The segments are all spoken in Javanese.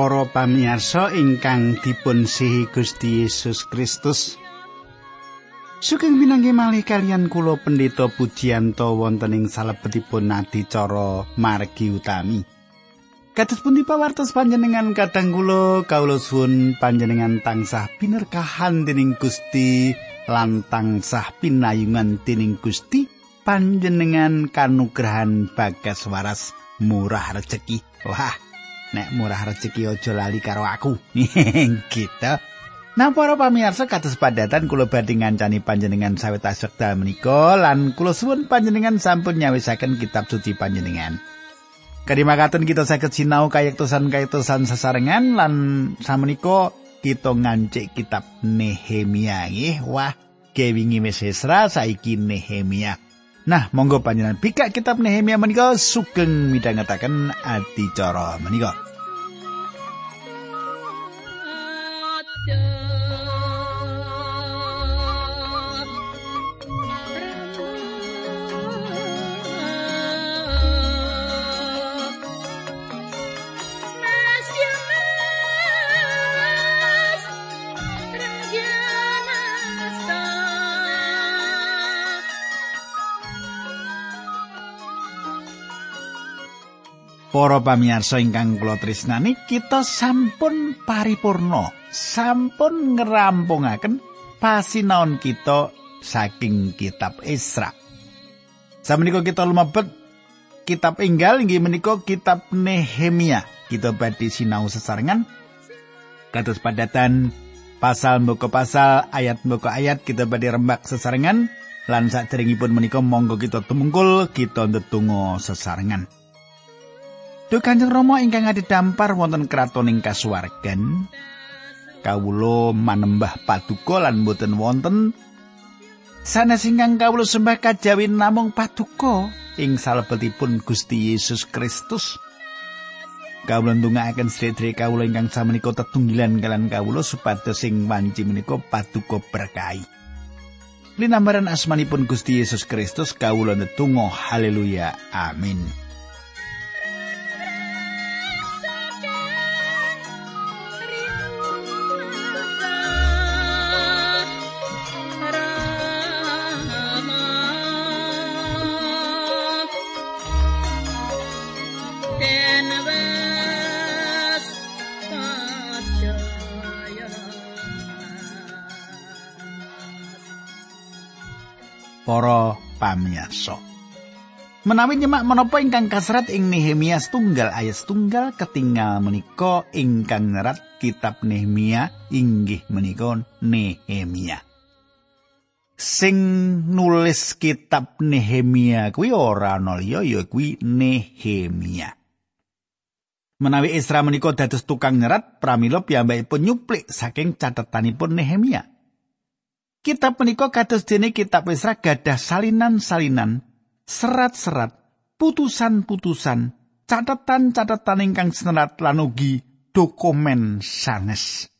Para pamirsa ingkang dipun sihi Gusti Yesus Kristus. Sugeng pinanggih malih kalian kula Pendeta Pujiyanto wonten ing salebetipun adicara margi utami. Kados pundi pawartos panjenengan kadang kula kawula suwun panjenengan tansah binerkahan dening Gusti lan tansah pinayungan dening Gusti panjenengan kanugrahan bagas waras murah rejeki. Wah, nek murah rezeki aja lali karo aku. gitu. Nah para pamirsa kados padatan kula badhe ngancani panjenengan sawet asekda menika lan kula suwun panjenengan sampun nyawisaken kitab suci panjenengan. Kadimakaten kita saged sinau kayektosan-kayektosan sesarengan lan samenika kita ngancik kitab Nehemia. Wah, kewingi wis saiki Nehemia. Nah, monggo panjenengan bikak kitab Nehemia menika sugeng midhangetaken adicara menika. Para pamirsa ingkang kula tresnani, kita sampun paripurna, sampun ngerampungaken pasinaon kita saking kitab Isra. Samenika kita lumebet kitab enggal inggih menika kitab Nehemia. Kita badhe sinau sesarengan kados padatan pasal mboko pasal ayat mboko ayat kita badhe rembak sesarengan lan saderengipun menika monggo kita tumungkul kita ndedonga sesarengan. Duh Kanjeng Rama ingkang dampar wonten kratoning kasuwargan kawula manembah paduka lan boten wonten. Sanes ingkang kawula sembah kajawi namung paduka ing salebetipun Gusti Yesus Kristus. Kawula ndongaaken sedherek kawula ingkang samenika tetunggilan kalian kawula supados sing wanci menika paduka berkahi. Linambaran asmanipun Gusti Yesus Kristus kawula netunggal haleluya amin Menawi nyemak menapa ingkang kasrat ing Nehemia tunggal ayat tunggal ketinggal menika ingkang nyerat kitab Nehemia inggih menika Nehemia. Sing nulis kitab Nehemia kuwi ora ana liya ya kuwi Nehemia. Menawi Isra menika dados tukang nyerat pramila piyambakipun nyuplik saking catetanipun Nehemia. Kitab menika kados dene kitab Esra gadah salinan-salinan, serat-serat, putusan-putusan, catatan-catatan ingkang serat lan ugi dokumen sanes.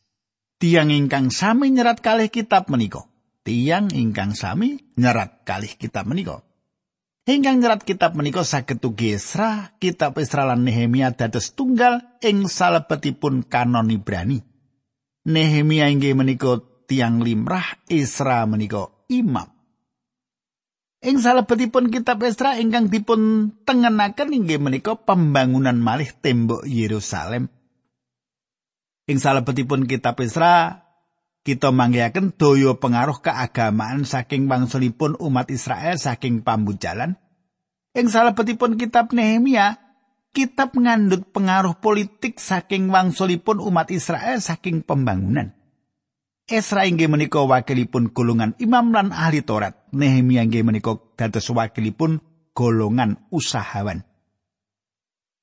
Tiang ingkang sami nyerat kalih kitab menika. Tiang ingkang sami nyerat kalih kitab menika. Ingkang nyerat kitab menika saged ugi Esra, kitab Esra Nehemia dados tunggal ing salebetipun kanon Ibrani. Nehemia inggih menika tiang limrah Isra menika imam. Ing salebetipun kitab Esra ingkang dipun tengenaken inggih menika pembangunan malih tembok Yerusalem. Ing salebetipun kitab Esra kita manggihaken daya pengaruh keagamaan saking wangsulipun umat Israel saking pambujalan. Ing salebetipun kitab Nehemia kitab ngandut pengaruh politik saking wangsulipun umat Israel saking pembangunan. Esra inggih menika wakilipun golongan imam lan ahli Taurat. Nehemia inggih menika dados wakilipun golongan usahawan.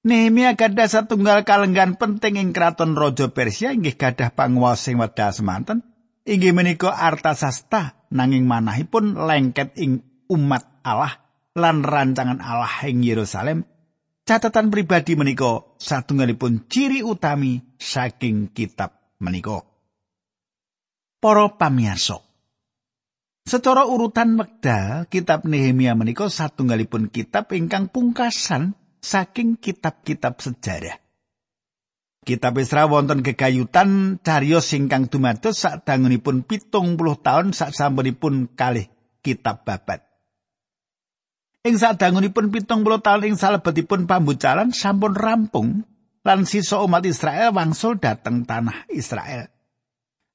Nehemia gadah satunggal kalenggan penting ing kraton Raja Persia inggih gadah panguwasa sing wedha semanten. Inggih menika Artasasta nanging manahipun lengket ing umat Allah lan rancangan Allah ing Yerusalem. Catatan pribadi menika satunggalipun ciri utami saking kitab menika. Para pamirsa. Secara urutan wekdal, kitab Nehemia menika satunggalipun kitab ingkang pungkasan saking kitab-kitab sejarah. Kitab Esra wonten gegayutan cariyos ingkang dumados sadangunipun pitung puluh tahun sasampunipun kalih kitab babat. Ing sadangunipun pitung puluh tahun ing salebetipun pambucalan sampun rampung lan sisa umat Israel wangsul dateng tanah Israel.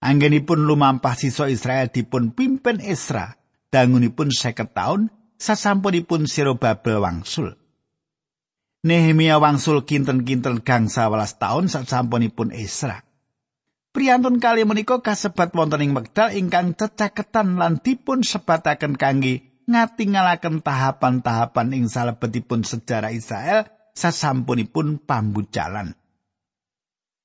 Anggenipun lumampah sisa Israel dipun pimpin Esra dangunipun seket tahun sasampunipun Sirobabel wangsul. Nehemia wangsul kinten-kinten gangsa welas taun sasampunipun Esra. Priyantun kali menika kasebat wonten ing wekdal ingkang cecaketan lan dipun sebataken kangge ngatingalaken tahapan-tahapan ing salebetipun sejarah Israel sasampunipun pambucalan.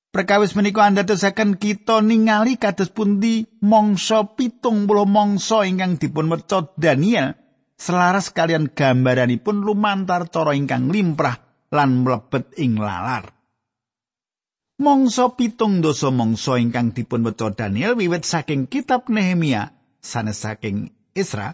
Perkawis menika andadosaken kita ningali kados pundi mangsa pitung puluh mangsa ingkang dipun meca Daniel selaras kalian gambaranipun lumantar cara ingkang limprah lan mlebet ing lalar. Mongso pitung dosa mongso ingkang dipun weca Daniel wiwit saking kitab Nehemia sanes saking Isra.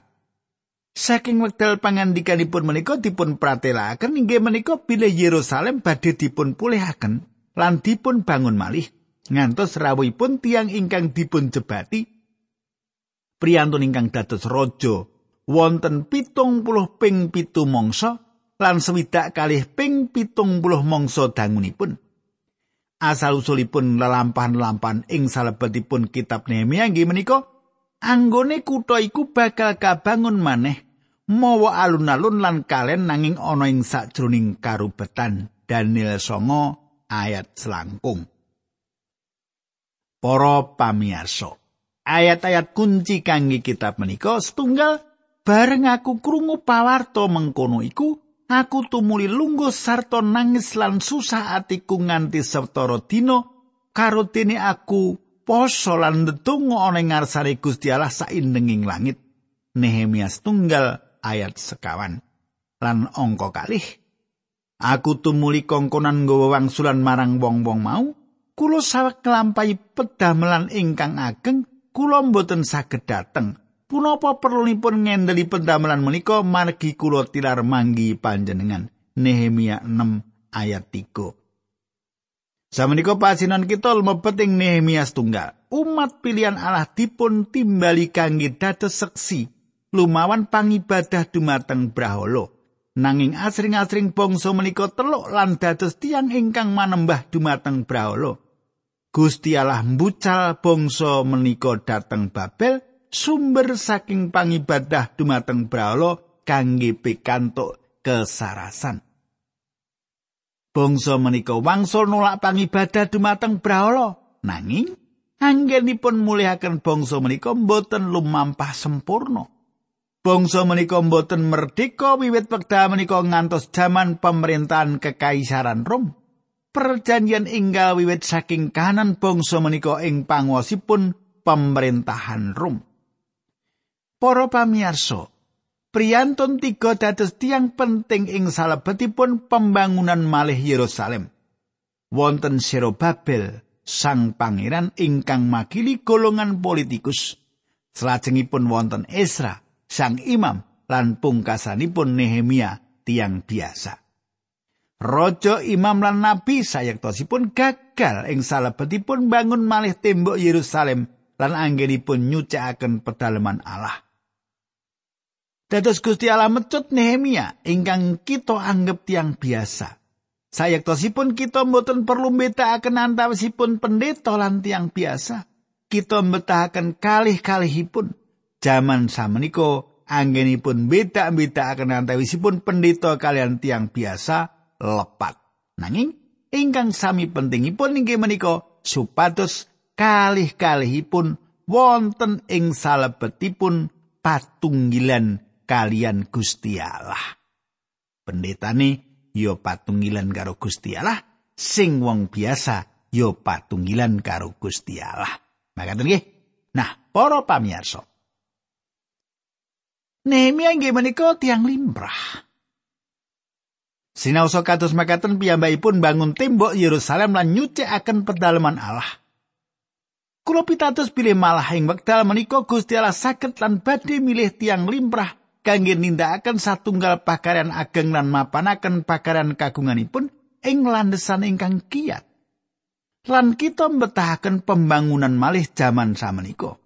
Saking wekdal pangandikanipun menika dipun pratelaken inggih menika bilih Yerusalem badhe dipun pulihaken lan dipun bangun malih ngantos rawuhipun tiang ingkang dipun jebati priyantun ingkang dados raja wonten pitung puluh ping pitu mongso lan swidak kalih ping pitung puluh mangsa dangunipun. Asal usulipun lelampahan-lelampahan ing salebetipun kitab Nehemia inggih menika anggone kutha iku bakal kabangun maneh mawa alun-alun lan kalen nanging ana ing sajroning karubetan Daniel ayat selangkung. Para pamirsa, ayat-ayat kunci kangge kitab menika setunggal bareng aku krungu pawarto mengkono iku aku tumuli lungguh sarta nangis lan susah atiku nganti sawetara dina karo dene aku poso lan ndedonga ana ing ngarsane Gusti Allah saindenging langit Nehemia tunggal ayat sekawan lan angka kalih aku tumuli kongkonan nggawa wangsulan marang wong-wong mau kula sawek nglampahi pedamelan ingkang ageng kula mboten saged dateng. Punapa perlunipun ngendeli pendamelan menika margi kula tilar manggi panjenengan? Nehemia 6 ayat 3 Samenika pasinan kita mlebet ing Nehemia setunggal. Umat pilihan Allah dipun timbali kangge dados seksi. Lumawan pangibadah dumateng Brahala nanging asring-asring bangsa menika teluk lan dados tiang ingkang manembah dumateng Brahala Gusti Allah mbucal bangsa menika dateng Babel sumber saking pangibadah dumateng brahala kangge pikantuk kesarasan. Bangsa menika wangsul nolak pangibadah dumateng brahala, nanging anggenipun mulihaken bangsa menika boten lumampah sempurna. Bangsa menika boten merdeka wiwit wekdal menika ngantos jaman pemerintahan kekaisaran Rom. Perjanjian inggal wiwit saking kanan bangsa menika ing panguwasipun pemerintahan Rom. Para pamirsa, priyantun tiga dados tiang penting ing salebetipun pembangunan malih Yerusalem. Wonten Babel, sang pangeran ingkang makili golongan politikus. Selajengipun wonten Esra, sang imam lan pungkasanipun Nehemia tiang biasa. Rojo imam lan nabi sayektosipun gagal ing salebetipun bangun malih tembok Yerusalem lan anggenipun nyucikaken pedalaman Allah. Dados Gusti Allah mecut Nehemia ingkang kita anggap tiang biasa. Sayektosipun kita mboten perlu mbedakaken antawisipun pendeta lan tiang biasa. Kita mbetahaken kalih-kalihipun. Jaman samenika anggenipun beda-bedakaken antawisipun pendeta kalian tiang biasa lepat. Nanging ingkang sami pentingipun inggih menika supados kalih-kalihipun wonten ing salebetipun patunggilan kalian Gusti Allah. Pendetane yo patunggilan karo Gusti Allah, sing wong biasa yo patunggilan karo Gusti Allah. Makaten nggih. Nah, para pamirsa. Nehemia nggih menika tiang limrah. Sinaosa kados makaten piyambakipun bangun tembok Yerusalem lan nyucikaken pedalaman Allah. Kulo pitados pilih malah ing wekdal menika Gusti Allah saged lan badhe milih tiang limrah kangge nindakaken satunggal pakarian ageng lan mapanaken pakarian kagunganipun ing landesan ingkang kiat. lan kita mbetahaken pembangunan malih jaman samenika.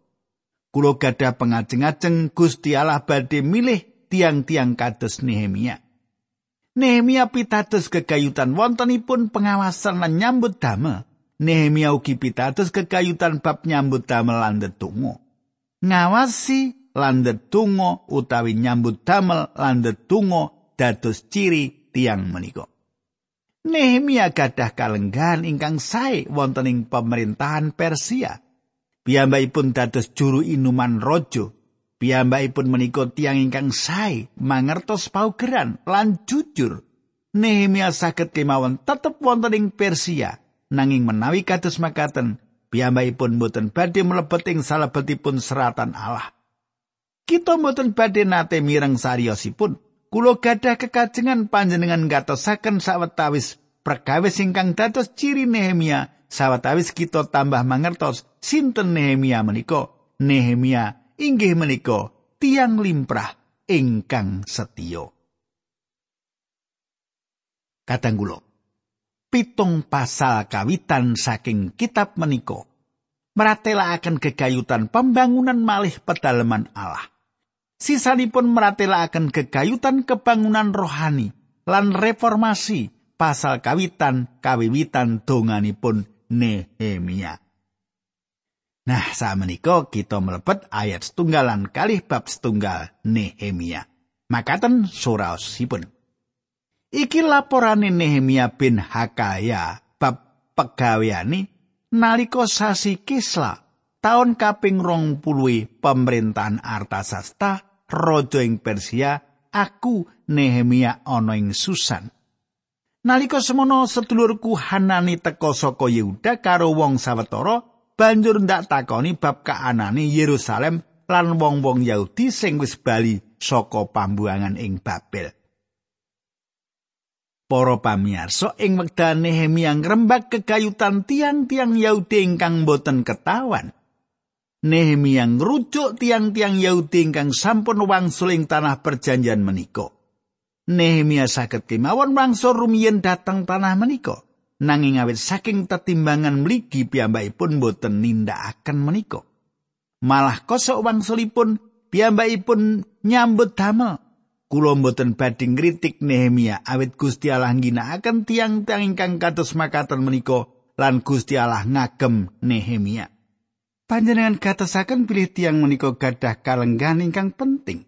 Kulo gadah pengajeng-ajeng Gusti Allah badhe milih tiang-tiang kados Nehemia. Nehemia pitados kegayutan wontenipun pengawasan lan nyambut damel. Nehemia ugi pitados kegayutan bab nyambut damel lan detungo. Ngawasi lan detungo utawi nyambut damel lan detungo dados ciri tiang menika. Nehemia gadah kalenggahan ingkang sae wonten ing pemerintahan Persia. Piyambakipun dados juru inuman raja. Piyambakipun menika tiang ingkang sae mangertos paugeran lan jujur. Nehemia saged kemawon tetep wonten ing Persia nanging menawi kados makaten piyambakipun boten badhe mlebet ing salebetipun seratan Allah. Kita boten badhe nate mireng sariyosipun. Kulo gadah kekajengan panjenengan gatosaken sawetawis perkawis ingkang dados ciri Nehemia sawetawis kita tambah mangertos sinten Nehemia menika. Nehemia inggih menika tiang limprah ingkang setya. Katanggulo. Pitung pasal kawitan saking kitab menika meratelaken gegayutan pembangunan malih pedalaman Allah. sisanipun meratelaken gegayutan kebangunan rohani lan reformasi pasal kawitan kawiwitan donganipun Nehemia. Nah, menika kita mlebet ayat setunggalan kalih bab setunggal Nehemia. Makaten suraosipun. Iki laporane Nehemia bin Hakaya bab pegaweane nalika sasi Kisla taun kaping rong puluh pemerintahan Artasasta raja ing Persia, aku Nehemia ana ing Susan. Nalika semono sedulurku Hanani teka saka Yehuda karo wong sawetara banjur ndak takoni bab kaanane Yerusalem lan wong-wong Yahudi sing wis bali saka pambuangan ing Babel. Para pamirsa ing wekdal Nehemia ngrembak kegayutan tiang-tiang Yahudi ingkang boten ketawan. Nehemia ngrujuk tiang-tiang Yahudi ingkang sampun wangsul ing tanah perjanjian menika. Nehemia saged kemawon wangsul rumiyin dateng tanah menika. Nanging awit saking tetimbangan mligi piyambakipun boten nindakaken menika. Malah kosok wangsulipun piyambakipun nyambut damel. Kulo boten badhe ngritik Nehemia awit Gusti Allah ngginakaken tiang-tiang ingkang kados makaten menika lan Gusti Allah ngagem Nehemia. panjenengan gatosaken pilih tiang menika gadah kalenggan ingkang penting.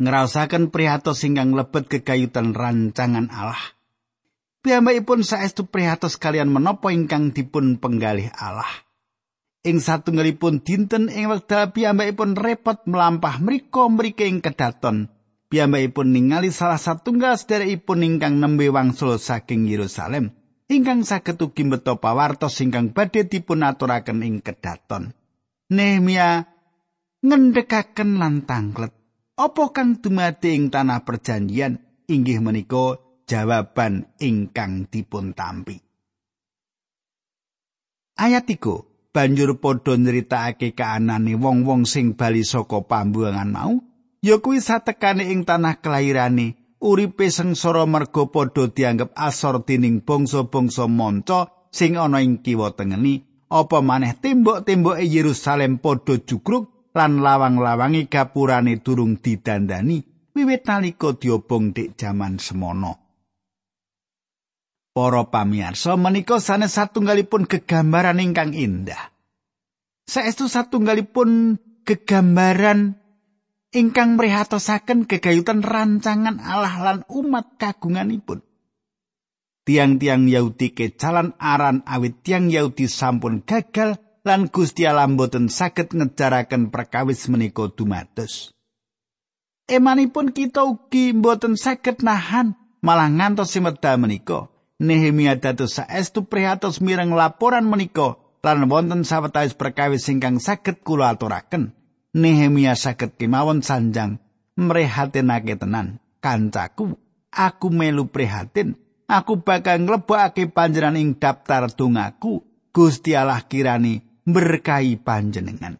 Ngraosaken prihatos ingkang lebet kegayutan rancangan Allah. Piyambakipun saestu prihatos kalian menapa ingkang dipun penggalih Allah. Ing satunggalipun dinten ing wekdal piyambakipun repot melampah mriko mriki ing kedaton. Piyambakipun ningali salah satunggal sederekipun ingkang nembe wangsul saking Yerusalem. ingkang saged ugi mbeta pawartos ingkang badhe dipun aturaken ing kedaton. Nehemia ngendhekaken lan tanglet. Apa kang dumadi ing tanah perjanjian inggih menika jawaban ingkang dipun tampi. Ayat 3 banjur padha nyritakake kaanane wong-wong sing bali saka pambuangan mau ya kuwi satekane ing tanah kelahirane uripe sengsara merga padha dianggep asor dening bangsa-bangsa manca sing ana ing kiwa tengeni apa maneh tembok-temboke Yerusalem padha jugruk lan lawang-lawangi gapurane durung didandani wiwit nalika diobong dik jaman semono Para pamirsa menika sanes satunggalipun gegambaran ingkang indah. Saestu satunggalipun gegambaran ingkang mrihatosaken gegayutan rancangan Allah lan umat kagunganipun. Tiang-tiang Yahudi kecalan aran awit tiang Yahudi sampun gagal lan Gusti Allah mboten saged ngejaraken perkawis menika dumados. Emanipun kita ugi mboten saged nahan malah ngantos simedal menika. Nehemia dados saestu prihatos mireng laporan menika lan wonten sawetawis perkawis ingkang saged kula aturaken. Nehemia saged kemawon sanjang mrehatinake tenan kancaku aku melu prihatin aku bakal nglebokake panjenengan ing daftar dongaku Gusti Allah kirani berkahi panjenengan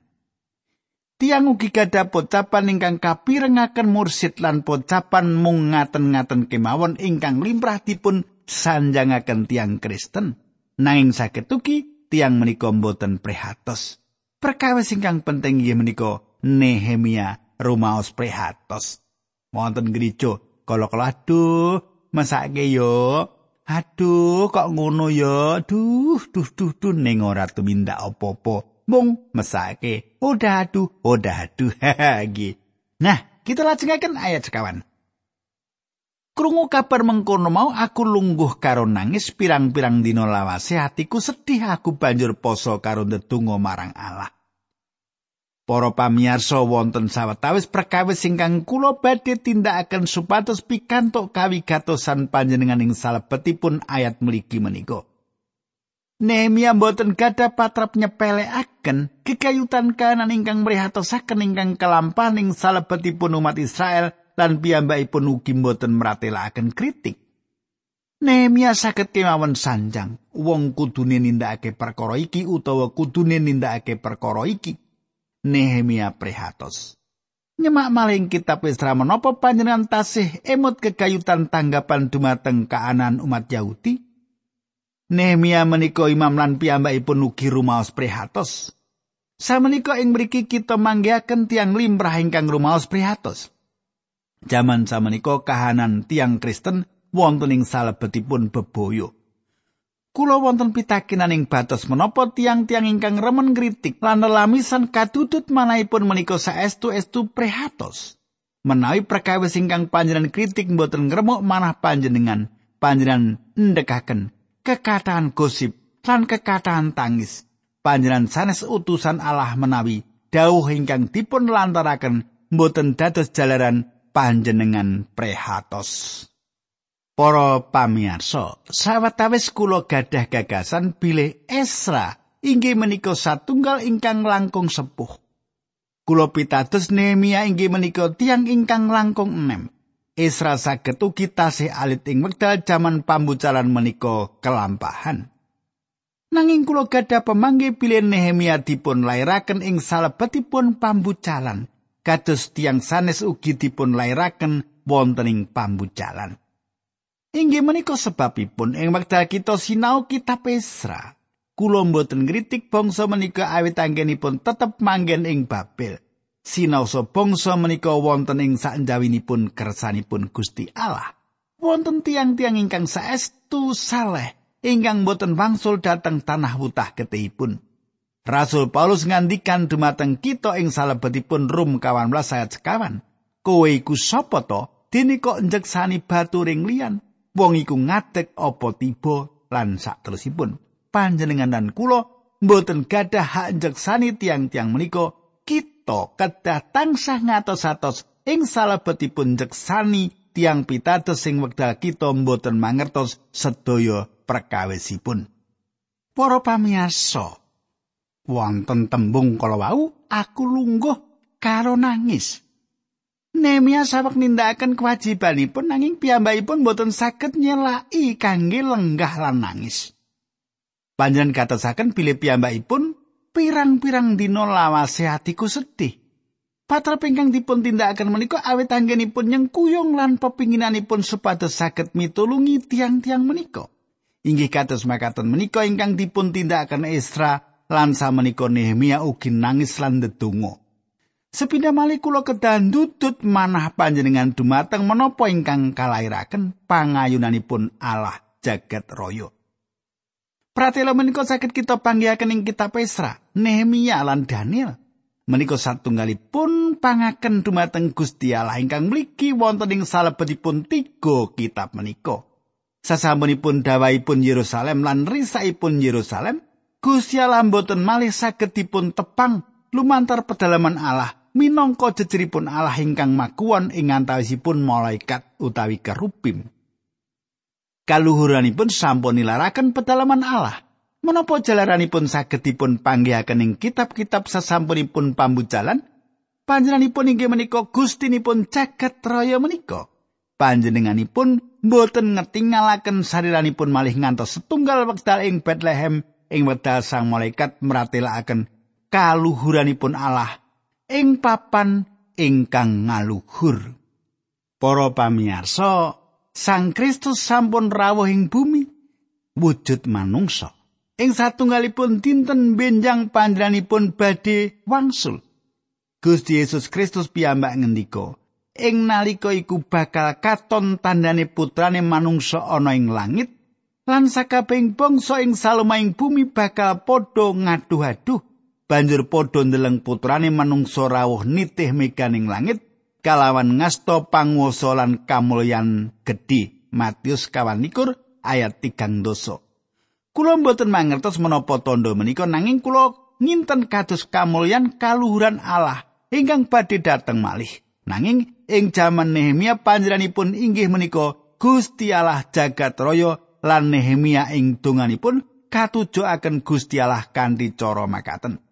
Tiang ugi gadah pocapan ingkang kapirengaken mursid lan pocapan mung ngaten-ngaten kemawon ingkang limrah dipun sanjangaken tiang Kristen Nanging saged ugi tiang menika mboten prihatos. Perkawis ingkang penting inggih menika Nehemia rumaos prihatos. Wonten gereja kala-kala aduh mesake yo. Aduh kok ngono yo. Duh duh duh duh ning ora tumindak apa-apa. Mung mesake. Udah aduh, udah aduh. nah, kita lajengaken ayat sekawan. Krungu kabar mengkono mau aku lungguh karo nangis pirang-pirang dina lawase hatiku sedih aku banjur poso karo ndedonga marang Allah. Para pamirsa wonten sawetawis perkawis ingkang kula badhe tindakaken supados pikantuk kawigatosan panjenengan ing salebetipun ayat mligi menika. Nehemia mboten gadah patrap nyepelekaken kekayutan kanan ingkang mrihatosaken ingkang kelampahan ing salebetipun umat Israel lan piyambakipun ugi mboten mratelakaken kritik. Nehemia saged kemawon sanjang, wong kudune nindakake perkara iki utawa kudune nindakake perkara iki. Nehemia prihatos. Nyemak maling kitab Esra menapa panjenengan tasih emut kegayutan tanggapan dumateng kaanan umat Yahudi? Nehemia menika imam lan piyambakipun ugi rumaos prihatos. Samenika ing mriki kita manggihaken tiang limrah ingkang rumaos prihatos. Jaman samenika kahanan tiang Kristen wonten ing salebetipun beboyo. Kula wonten pitakenan ing batos menapa tiang-tiang ingkang remen kritik lan lelamisan katutut manahipun menika saestu-estu prehatos. Menawi perkawis ingkang panjenengan kritik mboten ngremuk manah panjenengan, panjenengan ndekaken kekatahan gosip lan kekatahan tangis. Panjenengan sanes utusan Allah menawi dawuh ingkang dipun lantaraken mboten dados jalaran panjenengan prehatos. Para pamirsa, sawetawis kula gadah gagasan bilih Esra inggih menika satunggal ingkang langkung sepuh. Kula pitados Nehemia inggih menika tiang ingkang langkung enem. Esra saged ugi tasih alit ing wekdal jaman pambucalan menika kelampahan. Nanging kula gadah pemanggi bilih Nehemia dipun lairaken ing salebetipun pambucalan. kados tiang sanes ugi dipun lairaken wonten ing pambucalan. Inggih menika sebabipun ing wekdal kita sinau kitab Esra, kula mboten ngritik bangsa menika awit anggenipun tetep manggen ing Babel. Sinaosa bangsa menika wonten ing sanjawinipun kersanipun Gusti Allah. Wonten tiang-tiang ingkang saestu saleh ingkang boten wangsul dhateng tanah wutah getihipun. Rasul Paulus ngandikan dumateng kita ing salebetipun Rum kawan ayat sekawan. Kowe iku sapa to? Dene kok njeksani batu ring liyan. Wong iku ngadeg apa tiba lan sakterusipun. Panjenengan dan kula mboten gadah hak njeksani tiang-tiang menika. Kita kedah tansah ngatos-atos ing salebetipun njeksani tiang pitados sing wekdal kita mboten mangertos sedaya perkawisipun. Para pamirsa, wonten tembung kala wau aku lungguh karo nangis Nemia sawek nindakaken kewajibanipun nanging piyambakipun boten saged nyelaki kangge lenggah lan nangis. Panjenengan katasaken bilih piyambakipun pirang-pirang dina lawase atiku sedih. Patra pingkang dipun tindakaken menika awit anggenipun nyengkuyung lan pepinginanipun supados saged mitulungi tiang-tiang menika. Inggih kados makaten menika ingkang dipun tindakaken Esra lan samenika Nehemia ugi nangis lan ndedonga. Sepindah malih kula kedah ndudut manah panjenengan dumateng menapa ingkang kalairaken pangayunanipun Allah jagat raya. Pratela menika saged kita panggihaken ing kitab Esra, Nehemia lan Daniel. Menika satunggalipun pangaken dumateng Gusti Allah ingkang mligi wonten ing salebetipun tiga kitab menika. Sasampunipun dawahipun Yerusalem lan risaipun Yerusalem, Gusti Allah mboten malih saged dipun tepang lumantar pedalaman Allah minangka jejeripun Allah ingkang makuwon ing antawisipun malaikat utawi kerupim. Kaluhuranipun sampun nilaraken pedalaman Allah. Menapa jalaranipun saged dipun panggihaken ing kitab-kitab sasampunipun pambujalan? Panjenenganipun inggih menika Gustinipun jagat raya menika. Panjenenganipun mboten ngetingalaken sariranipun malih ngantos setunggal wekdal ing Bethlehem ing wedal sang malaikat meratelaken kaluhuranipun Allah ing papan ingkang ngaluhur. Para pamirsa, Sang Kristus sampun rawuh ing bumi wujud manungsa. Ing satunggalipun dinten benjang panjenenganipun badhe wangsul. Gusti Yesus Kristus piyambak ngendika, ing nalika iku bakal katon tandane putrane manungsa ana ing langit lan sakabehing bangsa ing salemaing bumi bakal padha ngaduh-aduh banjur padha ndeleng putrane manungsa rawuh nitih meganing langit kalawan ngasta panguwasa lan kamulyan gedhe Matius kawan ayat tigang doso. Kulo mboten mangertos menapa tondo menika nanging kulo nginten kados kamulyan kaluhuran Allah ingkang badhe dateng malih. Nanging ing jaman Nehemia panjenenganipun inggih menika Gusti Allah jagat raya lan Nehemia ing donganipun katujuaken Gusti Allah kanthi cara makaten.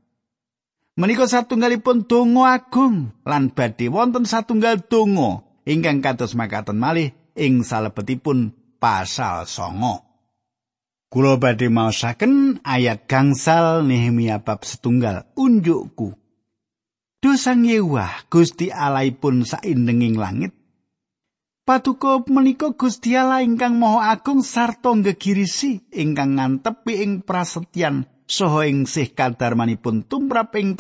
Menika satunggalipun donga agung lan badhe wonten satunggal donga ingkang kados makaten malih ing salebetipun pasal songo. Kulo badhe maosaken ayat gangsal Nehemia bab setunggal unjukku. Dosang Yewah Gusti Allahipun saindenging langit. Patuko menika Gusti Allah ingkang Maha Agung sarta gegirisi ingkang ngantepi ing prasetyan saha ing sih kadarmanipun tumrap ing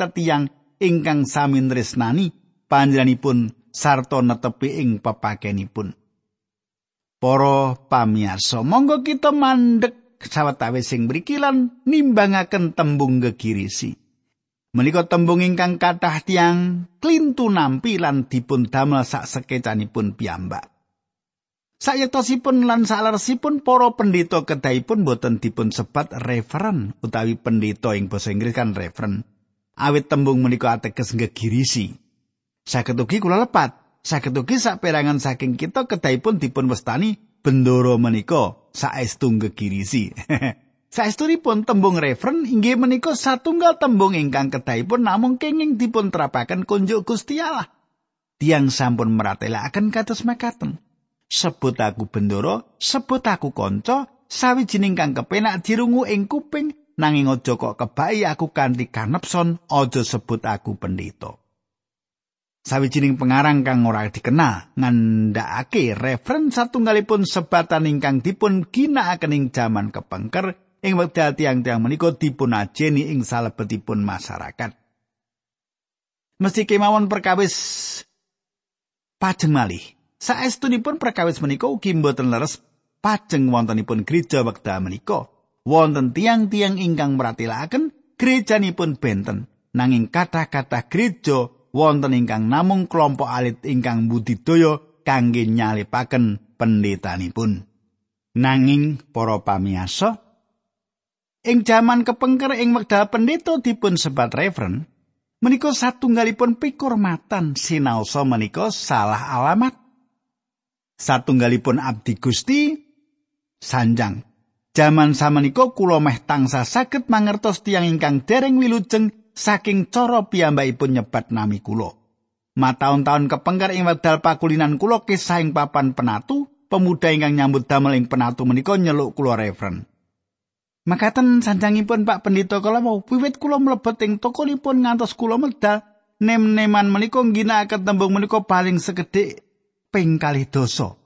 ingkang sami tresnani panjenenganipun sarta netepi ing pepakenipun. Para pamirsa, monggo kita mandek sawetawis sing mriki lan nimbangaken tembung gegirisi. Menika tembung ingkang kathah tiang klintu nampi lan dipun damel sak sekecanipun piyambak. Sayektosipun lan saleresipun para pendeta kedahipun boten dipun sebat referen utawi pendeta ing basa Inggris kan referen. Awit tembung menika ateges gegirisi. Saged ugi kula lepat, saged ugi saperangan saking kita kedahipun dipun westani bendoro menika saestu gegirisi. Saestunipun tembung referen inggih menika satunggal tembung ingkang kedahipun namung kenging dipun terapaken kunjuk Gusti Allah. Tiang sampun meratelaken kados makaten. Sebut aku bendoro, sebut aku kanca, sawijining kang kepenak dirungu ing kuping, nanging aja kok kebai aku kanthi kanepson, aja sebut aku pendeta. Sawijining pengarang kang ora dikenal ngandhakake referen satunggalipun sebatan ingkang dipun ginakaken ing jaman kepengker ing wekdal tiang-tiang menika dipun ajeni ing salebetipun masyarakat. Mesti kemawon perkawis pajeng malih Saestunipun perkawis menika ugi mboten leres pajeng wontenipun gereja wekdal menika. Wonten tiang-tiang ingkang meratilaken gerejanipun benten. Nanging kata-kata gereja wonten ingkang namung kelompok alit ingkang budidaya kangge nyalipaken pendetanipun. Nanging para pamiyasa ing jaman kepengker ing wekdal pendeta dipun sebat reveren menika satunggalipun pikurmatan sinaosa menika salah alamat satunggalipun abdi Gusti sanjang. Jaman samenika kula meh tangsa saged mangertos tiyang ingkang dereng wilujeng saking cara piyambakipun nyebat nami kula. Mataun-taun kepengker ing wekdal pakulinan kula kisah ing papan penatu, pemuda ingkang nyambut damel ing penatu menika nyeluk kula referen. Makaten sanjangipun Pak Pendito kala mau wiwit kula mlebet ing tokonipun ngantos kula medal nem-neman menika ngginakaken tembung menika paling sekedhik ping kalih dosa.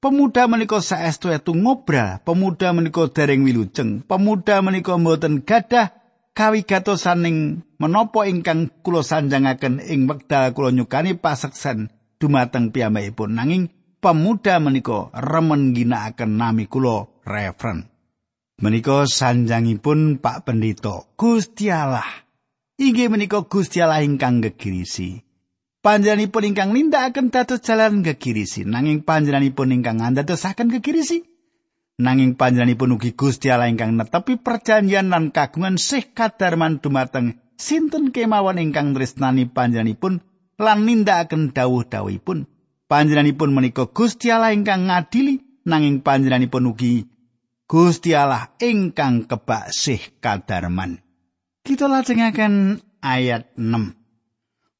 Pemuda menika saestu etu ngobra, pemuda menika dereng wilujeng, pemuda menika mboten gadah kawigatosan ing menapa ingkang kula sanjangaken ing wekdal kula nyukani paseksen dumateng piyambakipun nanging pemuda menika remen ginakaken nami kula referen. Menika sanjangipun Pak Pendito, Gusti Allah. Inggih menika Gusti Allah ingkang gegirisi. Panjenenganipun ingkang nindakaken dados jalan gegirisi nanging panjenenganipun ingkang ngandadosaken gegirisi nanging panjenenganipun ugi Gusti Allah ingkang netepi perjanjian lan kagungan sih kadarman dumateng sinten kemawon ingkang tresnani panjenenganipun lan nindakaken dawuh-dawuhipun. Panjenenganipun menika Gusti Allah ingkang ngadili nanging panjenenganipun ugi Gusti Allah ingkang kebak sih kadarman. Kita lajengaken ayat 6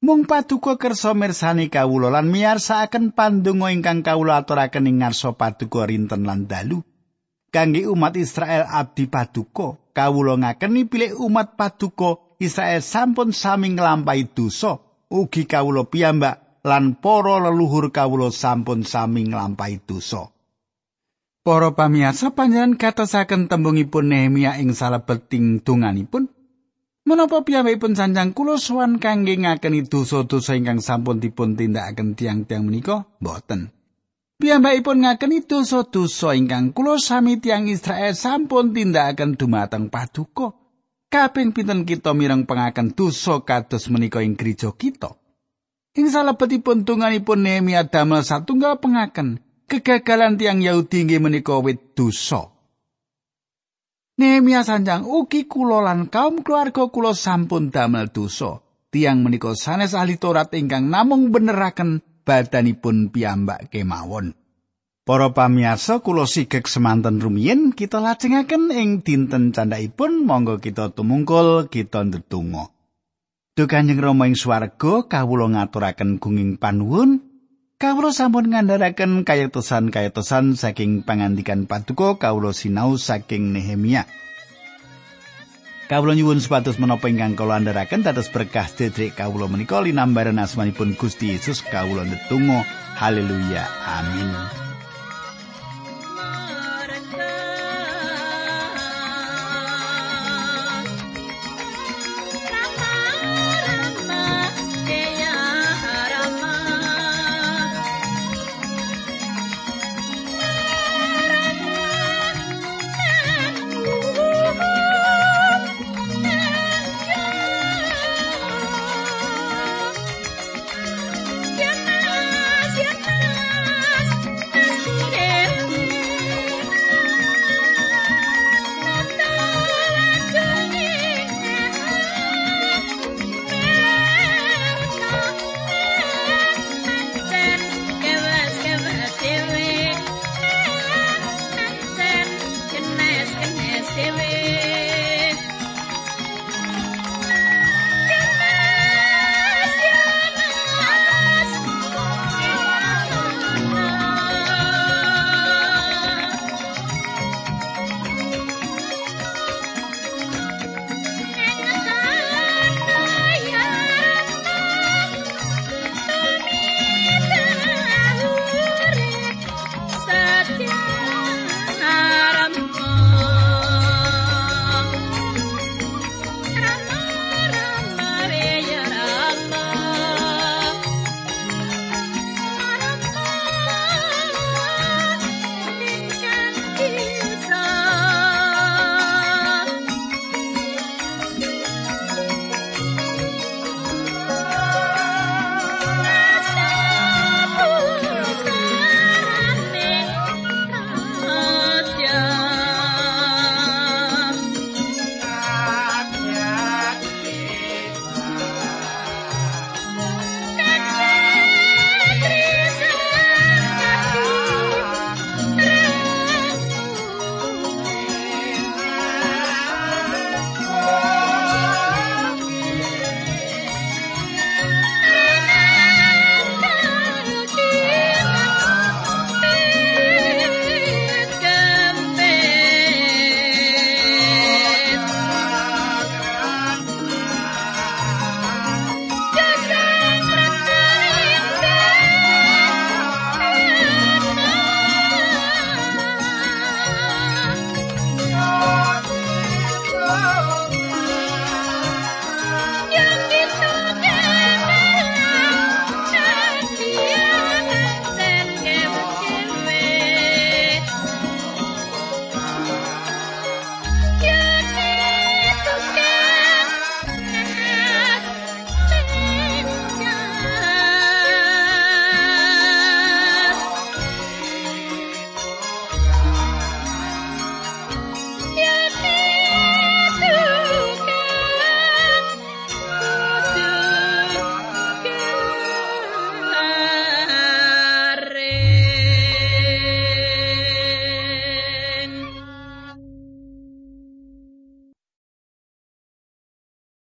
Mung paduka kersa mirsani kawula lan miyarsakaken pandonga ingkang kawula aturaken ing ngarsa paduka rinten lan dalu. Kangge umat Israel abdi paduka, kawula ngakeni pilih umat paduka Israel sampun sami nglampahi dosa, ugi kawula piyambak lan para leluhur kawula sampun sami nglampahi dosa. Para pamirsa panjenengan katosaken tembungipun Nehemia ing salebeting donganipun. Menapa piyambakipun sanjang kula sowan kangge ngakeni dosa-dosa ingkang sampun dipun tindakaken tiang-tiang menika? Mboten. Piyambakipun ngakeni dosa-dosa ingkang kula sami tiang Israel sampun tindakaken dumateng paduka. Kaping pinten kita mireng pengaken dosa kados menika ing gereja kita? Ing salebetipun tunganipun Nehemia damel satunggal pengaken kegagalan tiang Yahudi inggih menika wit dosa. Nehemia sanjang ugi kula lan kaum keluarga kula sampun damel dosa. Tiang menika sanes ahli Taurat ingkang namung beneraken badanipun piyambak kemawon. Para pamirsa kula sigek semanten rumiyin kita lajengaken ing dinten candhaipun monggo kita tumungkul kita ndedonga. Duh Kanjeng Rama ing swarga kawula ngaturaken gunging panuwun Kawula sampun ngandharaken kayatosan-kayatosan saking pangandikan Paduka kawula sinau saking Nehemia. Kawula nyuwun supados menapa ingkang kula andharaken dados berkah sedherek kawula menika linambaran asmanipun Gusti Yesus kawula ndedonga. Haleluya. Amin